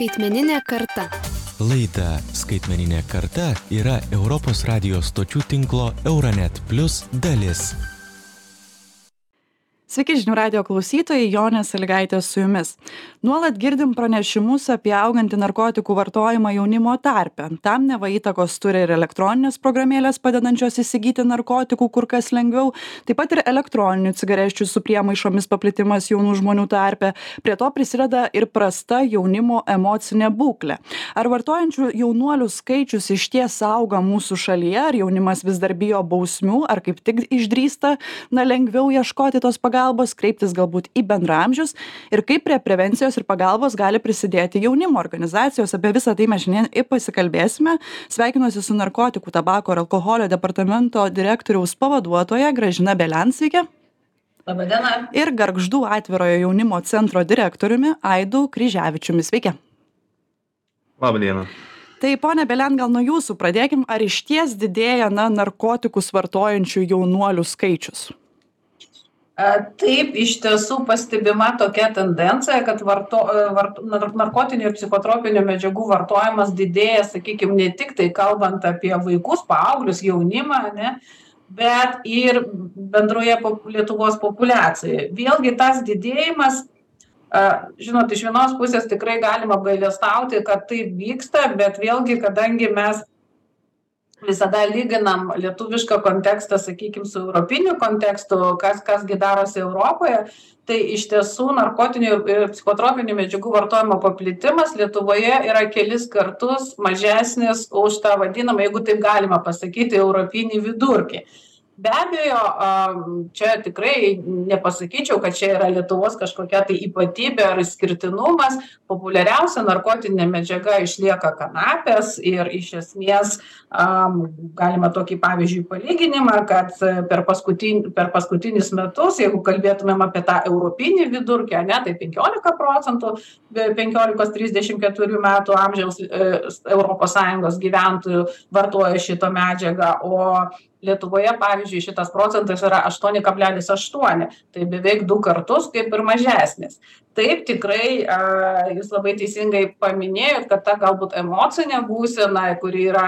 Skaitmeninė karta. Laida Skaitmeninė karta yra Europos radijos stočių tinklo Euronet Plus dalis. Sveiki žinių radio klausytojai, Jonė Saligaitė su jumis. Nuolat girdim pranešimus apie augantį narkotikų vartojimą jaunimo tarpe. Tam neva įtakos turi ir elektroninės programėlės padedančios įsigyti narkotikų kur kas lengviau, taip pat ir elektroninių cigarečių su priemaišomis paplitimas jaunų žmonių tarpe. Prie to prisideda ir prasta jaunimo emocinė būklė. Ar vartojančių jaunuolių skaičius iš ties auga mūsų šalyje, ar jaunimas vis dar bijo bausmių, ar kaip tik išdrįsta, na, lengviau ieškoti tos pagalbos pagalbos kreiptis galbūt į bendraamžius ir kaip prie prevencijos ir pagalbos gali prisidėti jaunimo organizacijos apie visa tai mes šiandien ir pasikalbėsime sveikinuosi su narkotikų tabako ir alkoholio departamento direktoriaus pavaduotoja gražina belian sveiki Labadiena. ir gargždų atvirojo jaunimo centro direktoriumi aidu kryževičiumi sveiki Labą dieną. Tai ponia Belen, gal nuo jūsų pradėkim, ar iš ties didėja na, narkotikus vartojančių jaunuolių skaičius? Taip, iš tiesų pastebima tokia tendencija, kad varto, vart, narkotinių ir psichotropinių medžiagų vartojimas didėja, sakykime, ne tik tai kalbant apie vaikus, paauglius, jaunimą, ne, bet ir bendroje Lietuvos populiacijoje. Vėlgi tas didėjimas, žinot, iš vienos pusės tikrai galima apgailestauti, kad tai vyksta, bet vėlgi, kadangi mes visada lyginam lietuvišką kontekstą sakykim su europiniu kontekstu kas kas gi darosi europoje. Tai iš tiesų narkotinių ir psichotropinių medžiagų vartojimo paplitimas lietuvoje yra kelis kartus mažesnis už tą vadinamą jeigu taip galima pasakyti europinį vidurkį be abejo čia tikrai nepasakyčiau kad čia yra lietuvos kažkokia tai ypatybė ar išskirtinumas. Populiariausia narkotinė medžiaga išlieka kanapės ir iš esmės galima tokį pavyzdžiui palyginimą kad per paskutin per paskutinius metus jeigu kalbėtumėm apie tą europinį vidurkį ane tai penkiolika procentų penkiolikos trisdešim keturių metų amžiaus europos sąjungos gyventojų vartoja šitą medžiagą o lietuvoje pavyzdžiui šitas procentas yra aštuoni kablelis aštuoni. Tai beveik du kartus kaip ir mažesnis. Taip tikrai a jūs labai teisingai paminėjot kad ta galbūt emocinė būsena kuri yra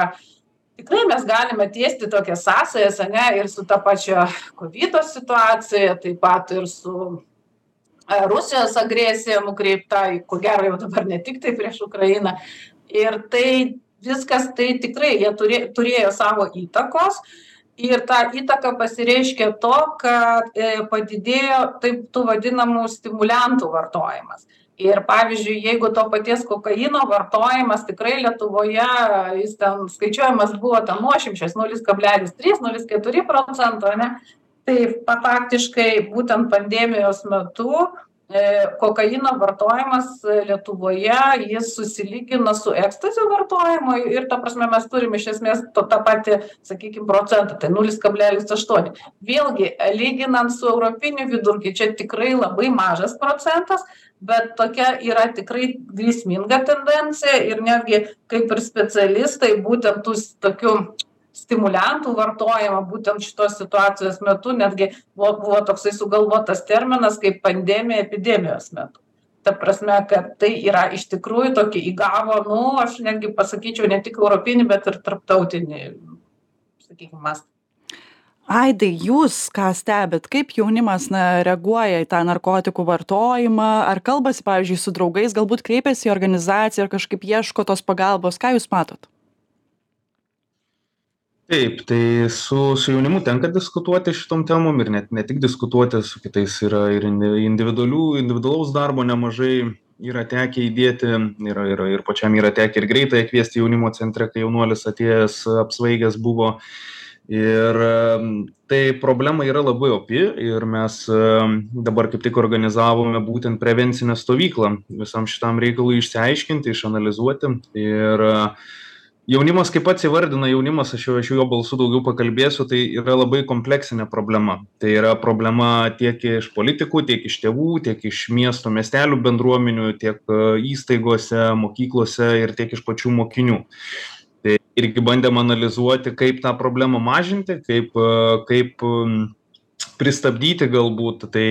tikrai mes galime tiesti tokias sąsajas ane ir su ta pačia kovido situacija taip pat ir su rusijos agresija nukreipta ko gero jau dabar ne tiktai prieš ukrainą. Ir tai viskas tai tikrai jie turė turėjo savo įtakos ir ta įtaka pasireiškė tuo kad padidėjo taip tų vadinamų stimuliantų vartojimas. Ir pavyzdžiui jeigu to paties kokaino vartojimas tikrai lietuvoje jis ten skaičiuojamas buvo ten nuošimčios nulis kablelis trys nulis keturi procento ane tai faktiškai būtent pandemijos metu kokaino vartojimas lietuvoje jis susilygino su ekstazio vartojimu ir ta prasme mes turim iš esmės to tą patį sakykim procentą tai nulis kablelis aštuoni. Vėlgi lyginant su europiniu vidurkiu čia tikrai labai mažas procentas bet tokia yra tikrai grėsminga tendencija ir netgi kaip ir specialistai būtent tų tokių stimuliantų vartojimą būtent šitos situacijos metu netgi buvo buvo toksai sugalvotas terminas kaip pandemija epidemijos metu. Ta prasme kad tai yra iš tikrųjų tokį įgavo nu aš netgi pasakyčiau ne tik europinį bet ir tarptautinį sakykim mastą. Aidai jūs ką stebit? Kaip jaunimas na reaguoja į tą narkotikų vartojimą? Ar kalbasi pavyzdžiui su draugais galbūt kreipiasi į organizaciją ar kažkaip ieško tos pagalbos? Ką jūs matot taip tai su su jaunimu tenka diskutuoti šitom temom ir net ne tik diskutuoti su kitais yra ir individualių individualaus darbo nemažai yra tekę įdėti yra yra ir pačiam yra tekę ir greitąją kviesti jaunimo centre kai jaunuolis atėjęs apsvaigęs buvo. Ir tai problema yra labai opi ir mes dabar kaip tik organizavome būtent prevencinę stovyklą visam šitam reikalui išsiaiškinti išanalizuoti. Ir jaunimas kaip pats įvardina jaunimas aš jau aš jo balsu daugiau pakalbėsiu tai yra labai kompleksinė problema. Tai yra problema tiek iš politikų tiek iš tėvų tiek iš miesto miestelių bendruomenių tiek įstaigose mokyklose ir tiek iš pačių mokinių. Tai irgi bandėm analizuoti kaip tą problemą mažinti kaip kaip pristabdyti galbūt. Tai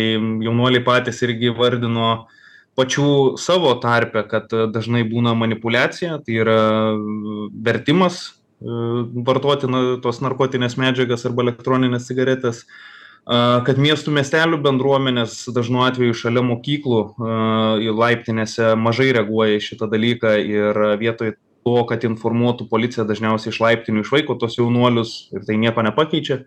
jaunuoliai patys irgi įvardino pačių savo tarpe kad dažnai būna manipuliacija tai yra vertimas vartoti na tos narkotines medžiagas arba elektronines cigaretes kad miestų miestelių bendruomenės dažnu atveju šalia mokyklų laiptinėse mažai reaguoja į šitą dalyką ir vietoj to kad informuotų policiją dažniausiai iš laiptinių išvaiko tuos jaunuolius ir tai nieko nepakeičia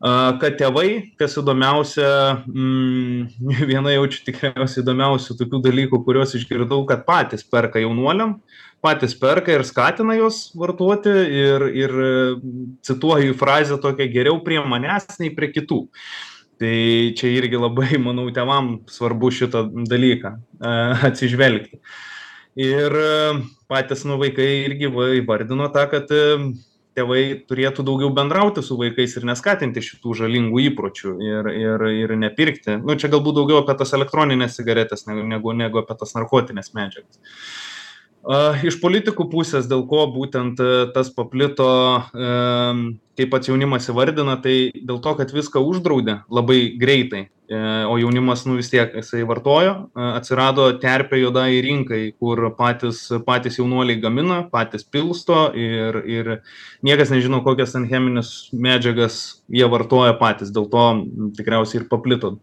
kad tėvai kas įdomiausia mm, viena jaučiu tikriausiai įdomiausių tokių dalykų kuriuos išgirdau kad patys perka jaunuoliam patys perka ir skatina juos vartoti ir ir cituoju frazę tokią geriau prie manęs nei prie kitų. Tai čia irgi labai manau tėvam svarbu šitą dalyką atsižvelgti. Ir patys nu vaikai irgi va įvardino tą kad tėvai turėtų daugiau bendrauti su vaikais ir neskatinti šitų žalingų įpročių ir ir ir nepirkti. Nu čia galbūt daugiau apie tas elektronines cigaretes negu negu negu apie tas narkotines medžiagas iš politikų pusės dėl ko būtent tas paplito kaip pats jaunimas įvardina tai dėl to kad viską uždraudė labai greitai. O jaunimas nu vis tiek jisai vartojo atsirado terpė juodajai rinkai kur patys patys jaunuoliai gamina patys pilsto ir ir niekas nežino kokias ten chemines medžiagas jie vartoja patys. Dėl to tikriausiai ir paplito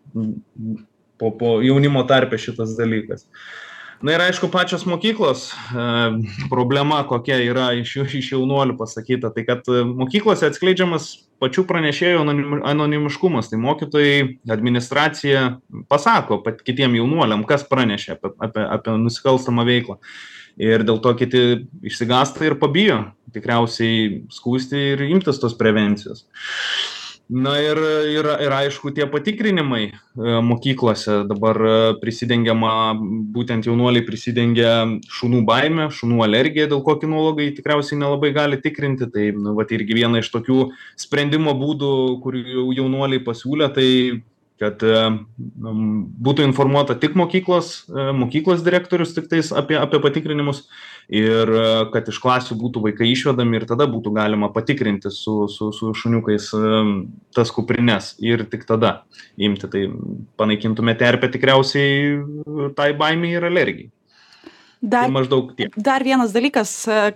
po po jaunimo tarpe šitas dalykas na ir aišku pačios mokyklos problema kokia yra iš iš jaunuolių pasakyta tai kad mokyklose atskleidžiamas pačių pranešėjų anonim anonimiškumas. Tai mokytojai administracija pasako kitiem jaunuoliam kas pranešė apie apie apie nusikalstamą veiklą. Ir dėl to kiti išsigąsta ir pabijo tikriausiai skųsti ir imtis tos prevencijos na ir ir ir aišku tie patikrinimai mokyklose dabar prisidengiama būtent jaunuoliai prisidengia šunų baime šunų alergija dėl ko kinologai tikriausiai nelabai gali tikrinti. Tai nu vat irgi viena iš tokių sprendimo būdų kur jau jaunuoliai pasiūlė tai kad būtų informuota tik mokyklos mokyklos direktorius tiktais apie apie patikrinimus ir kad iš klasių būtų vaikai išvedami ir tada būtų galima patikrinti su su su šuniukais tas kuprines ir tik tada imti. Tai panaikintume terpę tikriausiai tai baimei ir alergijai Dar, tai maždaug tiek. Dar vienas dalykas,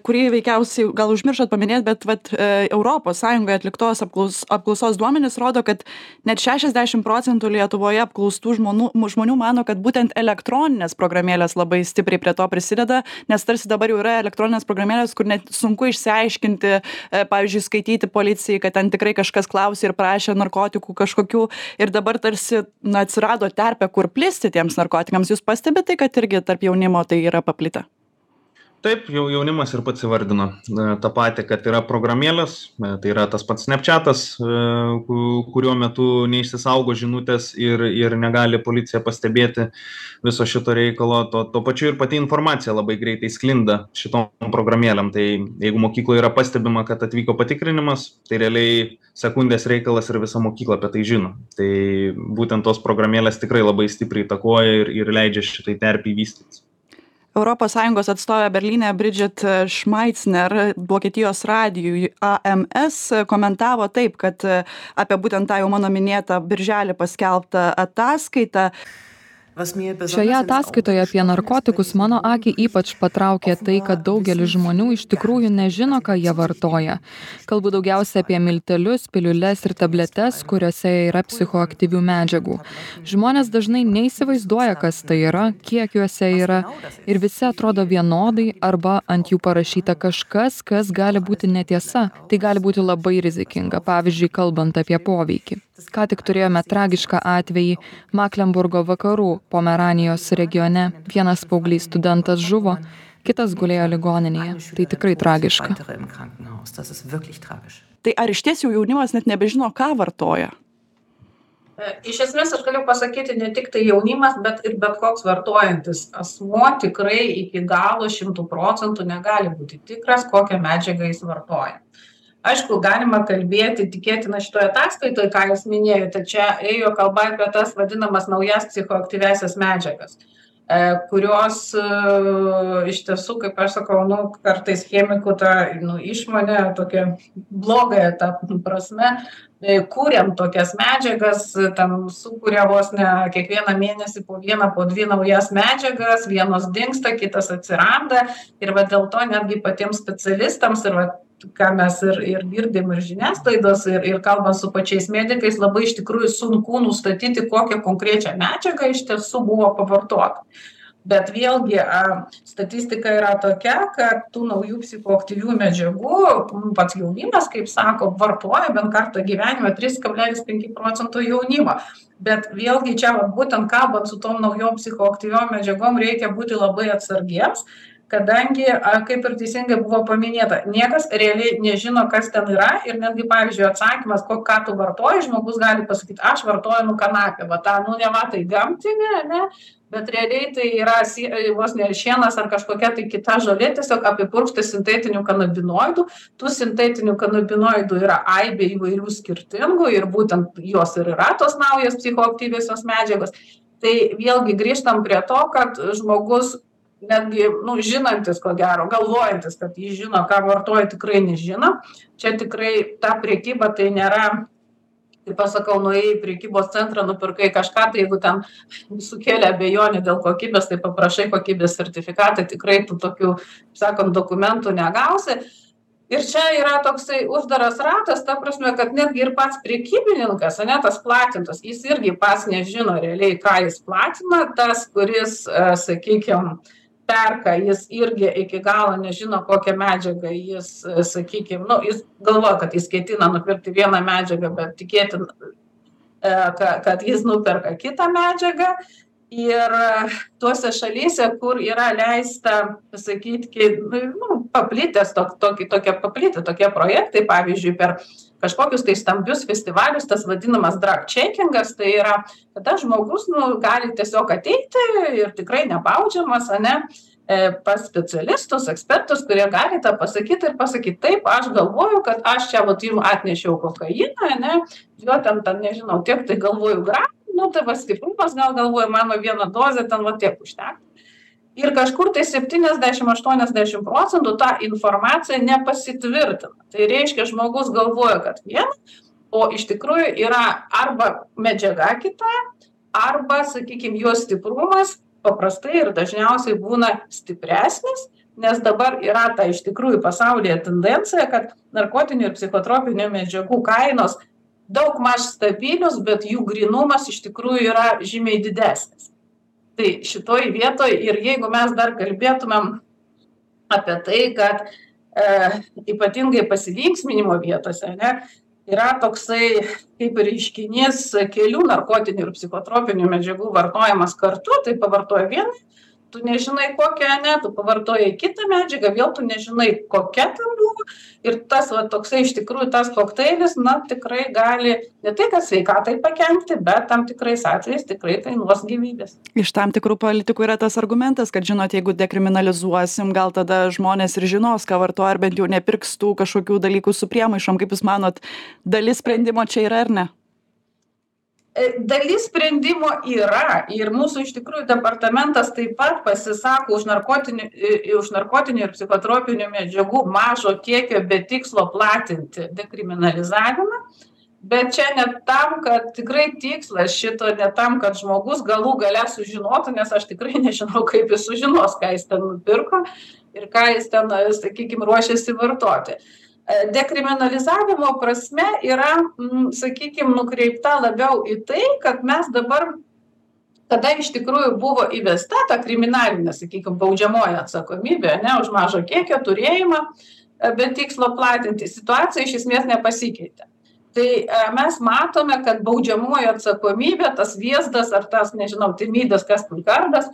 kurį veikiausiai gal užmiršot paminėti, bet vat, Europos Sąjungoje atliktos apklaus, apklausos duomenys rodo, kad net 60 procentų Lietuvoje apklaustų žmonių, žmonių mano, kad būtent elektroninės programėlės labai stipriai prie to prisideda, nes tarsi dabar jau yra elektroninės programėlės, kur net sunku išsiaiškinti, pavyzdžiui, skaityti policijai, kad ten tikrai kažkas klausė ir prašė narkotikų kažkokių ir dabar tarsi na, atsirado terpė, kur plisti tiems narkotikams. Jūs pastebite, kad irgi tarp jaunimo tai yra paplitę? Taip jau jaunimas ir pats įvardino tą patį kad yra programėlės tai yra tas pats snapčiatas kurio metu neišsisaugo žinutės ir ir negali policija pastebėti viso šito reikalo. Tuo tuo pačiu ir pati informacija labai greitai sklinda šitom programėlėm. Tai jeigu mokykloj yra pastebima kad atvyko patikrinimas tai realiai sekundės reikalas ir visa mokykla apie tai žino. Tai būtent tos programėlės tikrai labai stipriai įtakoja ir ir leidžia šitai terpei vystytis europos sąjungos atstovė berlyne bridžit šmaicner vokietijos radijui ams komentavo taip kad apie būtent tą jau mano minėtą birželį paskelbtą ataskaitą Šioje ataskaitoje apie narkotikus mano akį ypač patraukė tai, kad daugelis žmonių iš tikrųjų nežino, ką jie vartoja. Kalbu daugiausia apie miltelius, piliules ir tabletes, kuriuose yra psichoaktyvių medžiagų. Žmonės dažnai neįsivaizduoja, kas tai yra, kiek juose yra ir visi atrodo vienodai arba ant jų parašyta kažkas, kas gali būti netiesa. Tai gali būti labai rizikinga, pavyzdžiui, kalbant apie poveikį. Ką tik turėjome tragišką atvejį Maklenburgo vakarų Pomeranijos regione. Vienas paauglys studentas žuvo, kitas gulėjo ligoninėje. Tai tikrai tragiška. Tai ar iš ties jau jaunimas net nebežino, ką vartoja? Iš esmės aš galiu pasakyti ne tik tai jaunimas, bet ir bet koks vartojantis asmuo tikrai iki galo šimtų procentų negali būti tikras, kokią medžiagą jis vartoja aišku galima kalbėti tikėtina šitoj ataskaitoj ką jūs minėjote čia ėjo kalba apie tas vadinamas naujas psichoaktyviąsias medžiagas kurios iš tiesų, kaip aš sakau, nu, kartais chemikų tą nu, išmonę, tokia blogąją tą prasme, kūrėm tokias medžiagas, tam sukūrė vos ne kiekvieną mėnesį po vieną, po dvi naujas medžiagas, vienos dinksta, kitas atsiranda ir va dėl to netgi patiems specialistams ir va ką mes ir ir girdim ir žiniasklaidos ir ir kalbant su pačiais medikais labai iš tikrųjų sunku nustatyti kokią konkrečią medžiagą iš tiesų buvo pavartota. Bet vėlgi a statistika yra tokia kad tų naujų psichoaktyvių medžiagų pats jaunimas kaip sako vartoja bent kartą gyvenime trys kablelis penki procento jaunimo. Bet vėlgi čia vat būtent kalbant su tom naujom psichoaktyviom medžiagom reikia būti labai atsargiems kadangi kaip ir teisingai buvo paminėta niekas realiai nežino kas ten yra ir netgi pavyzdžiui atsakymas ko ką tu vartoji žmogus gali pasakyt aš vartoju nu kanapę va tą nu neva tai gamtinę ane bet realiai tai yra sie vos ne šienas ar kažkokia tai kita žolė tiesiog apipurkšta sintetinių kanabinoidų. Tų sintetinių kanabinoidų yra aibė įvairių skirtingų ir būtent jos ir yra tos naujos psichoaktyviosios medžiagos. Tai vėlgi grįžtam prie to kad žmogus netgi nu žinantis ko gero galvojantis kad jis žino ką vartoja tikrai nežino. Čia tikrai ta prekyba tai nėra kaip aš sakau nuėjai į prekybos centrą nupirkai kažką tai jeigu ten sukėlė abejonių dėl kokybės tai paprašai kokybės sertifikatą tikrai tų tokių sakant dokumentų negausi. Ir čia yra toksai uždaras ratas ta prasme kad netgi ir pats prekybininkas ane tas platintojas jis irgi pats nežino realiai ką jis platina tas kuris sakykim perka jis irgi iki galo nežino kokią medžiagą jis sakykim nu jis galvoja kad jis ketina nupirkti vieną medžiagą bet tikėtina e, ka kad jis nuperka kitą medžiagą ir tose šalyse kur yra leista pasakyt ki nu paplitęs tok tokį tokie paplitę tokie projektai pavyzdžiui per kažkokius tai stambius festivalius tas vadinamas drag čekingas tai yra kada žmogus nu gali tiesiog ateiti ir tikrai nebaudžiamas ane e, pas specialistus ekspertus kurie gali tą pasakyt ir pasakyt taip aš galvoju kad aš čia vat jum atnešiau kokainą ane jo ten ten nežinau tiek tai galvoju gramų nu tai va stiprumas gal galvoju mano viena dozė ten va tiek užtektų ir kažkur tai septyniasdešim aštuoniasdešim procentų ta informacija nepasitvirtina. Tai reiškia žmogus galvoja kad viena o iš tikrųjų yra arba medžiaga kita arba sakykim jos stiprumas paprastai ir dažniausiai būna stipresnis nes dabar yra ta iš tikrųjų pasaulyje tendencija kad narkotinių ir psichotropinių medžiagų kainos daugmaž stabilios bet jų grynumas iš tikrųjų yra žymiai didesnis. Tai šitoj vietoj ir jeigu mes dar kalbėtumėm apie tai kad e, ypatingai pasilinksminimo vietose ane yra toksai kaip reiškinys kelių narkotinių ir psichotropinių medžiagų vartojimas kartu tai pavartoji vieną tu nežinai kokią ane tu pavartojai kitą medžiagą vėl tu nežinai kokia ten buvo. Ir tas va toksai iš tikrųjų tas kokteilis na tikrai gali ne tai kad sveikatai pakenkti bet tam tikrais atvejais tikrai kainuos gyvybes iš tam tikrų politikų yra tas argumentas kad žinot jeigu dekriminalizuosim gal tada žmonės ir žinos ką vartoja ar bent jau nepirks tų kažkokių dalykų su priemaišom. Kaip jūs manot dalis sprendimo čia yra ar ne dalis sprendimo yra ir mūsų iš tikrųjų departamentas taip pat pasisako už narkotinių už narkotinių ir psichotropinių medžiagų mažo kiekio be tikslo platinti dekriminalizavimą. Bet čia ne tam kad tikrai tikslas šito ne tam kad žmogus galų gale sužinotų nes aš tikrai nežinau kaip jis sužinos ką jis ten nupirko ir ką jis ten sakykim ruošiasi vartoti. E, dekriminalizavimo prasme yra sakykim nukreipta labiau į tai kad mes dabar kada iš tikrųjų buvo įvesta ta kriminalinė sakykim baudžiamoji atsakomybė ane už mažo kiekio turėjimą e, be tikslo platinti situacija iš esmės nepasikeitė. Tai e, mes matome kad baudžiamoji atsakomybė tas vėzdas ar tas nežinau timidas kas ten kardas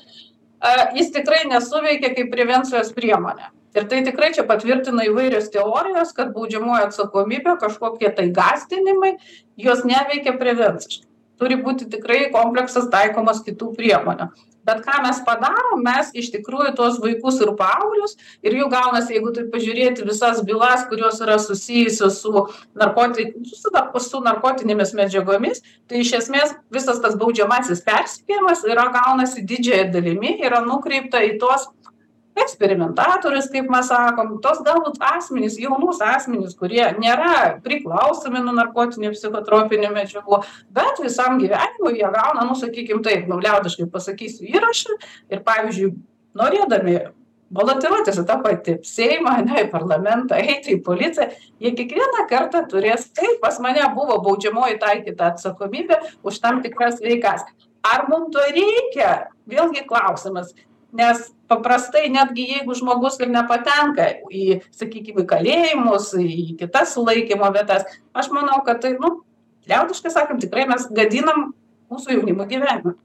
jis tikrai nesuveikia kaip prevencijos priemonė. Ir tai tikrai čia patvirtina įvairios teorijos kad baudžiamoji atsakomybė kažkokie tai gąsdinimai jos neveikia prevenciškai. Turi būti tikrai kompleksas taikomas kitų priemonių bet ką mes padarom mes iš tikrųjų tuos vaikus ir paauglius ir jų gaunasi jeigu taip pažiūrėti visas bylas kurios yra susijusios su narkoti su dar su narkotinėmis medžiagomis tai iš esmės visas tas baudžiamasis persekiojimas yra gaunasi didžiąja dalimi yra nukreipta į tuos eksperimentatorius kaip mes sakom tuos galbūt asmenis jaunus asmenis kurie nėra priklausomi nuo narkotinių psichotropinių medžiagų bet visam gyvenimui jie gauna nu sakykim taip nu liaudiškai pasakysiu įrašą ir pavyzdžiui norėdami balotiruotis į tą patį seimą ane į parlamentą eiti į policiją jie kiekvieną kartą turės taip pas mane buvo baudžiamoji taikyta atsakomybė už tam tikras veikas. Ar mum to reikia? Vėlgi klausimas nes paprastai netgi jeigu žmogus ir nepatenka į sakykim į kalėjimus į kitas sulaikymo vietas aš manau kad tai nu liaudiškai sakant tikrai mes gadinam mūsų jaunimo gyvenimą.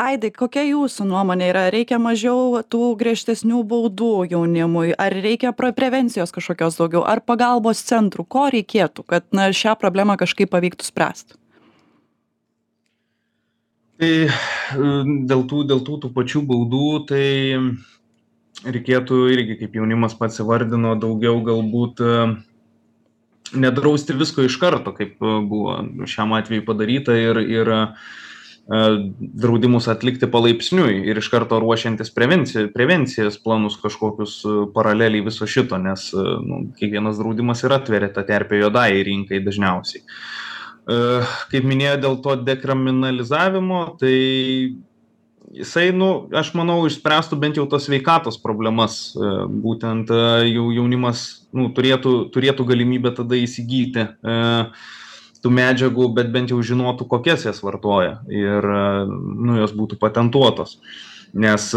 Aidai kokia jūsų nuomonė yra? Reikia mažiau tų griežtesnių baudų jaunimui? Ar reikia pro prevencijos kažkokios daugiau? Ar pagalbos centrų? Ko reikėtų kad na šią problemą kažkaip pavyktų spręst tai dėl tų dėl tų tų pačių baudų tai reikėtų irgi kaip jaunimas pats įvardino daugiau galbūt nedrausti visko iš karto kaip buvo šiam atvejui padaryta ir ir draudimus atlikti palaipsniui ir iš karto ruošiantis prevencijai prevencijos planus kažkokius paraleliai viso šito nes nu kiekvienas draudimas ir atveria tą terpę juodajai rinkai dažniausiai kaip minėjot dėl to dekriminalizavimo tai jisai nu aš manau išspręstų bent jau tas sveikatos problemas. Būtent jau jaunimas nu turėtų turėtų galimybę tada įsigyti tų medžiagų bet bent jau žinotų kokias jas vartoja ir nu jos būtų patentuotos nes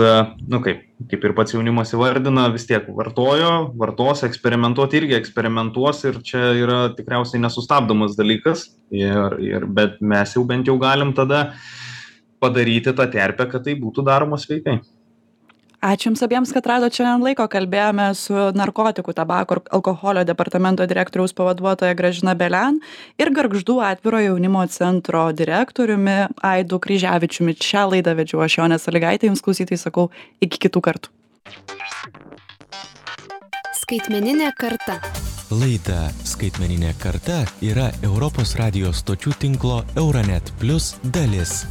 nu kaip kaip ir pats jaunimas įvardina vis tiek vartojo vartos eksperimentuot irgi eksperimentuos ir čia yra tikriausiai nesustabdomas dalykas. Ir ir bet mes jau bent jau galim tada padaryti tą terpę kad tai būtų daroma sveikai ačiū jums abiems kad radot šiandien laiko. Kalbėjome su narkotikų tabako ir alkoholio departamento direktoriaus pavaduotoja gražina belian ir gargždų atviro jaunimo centro direktoriumi aidu kryževičiumi. Šią laidą vedžiau aš jonė salygaitė jums klausytojai sakau iki kitų kartų. Skaitmeninė karta. Laida skaitmeninė karta yra europos radijo stočių tinklo euranet plius dalis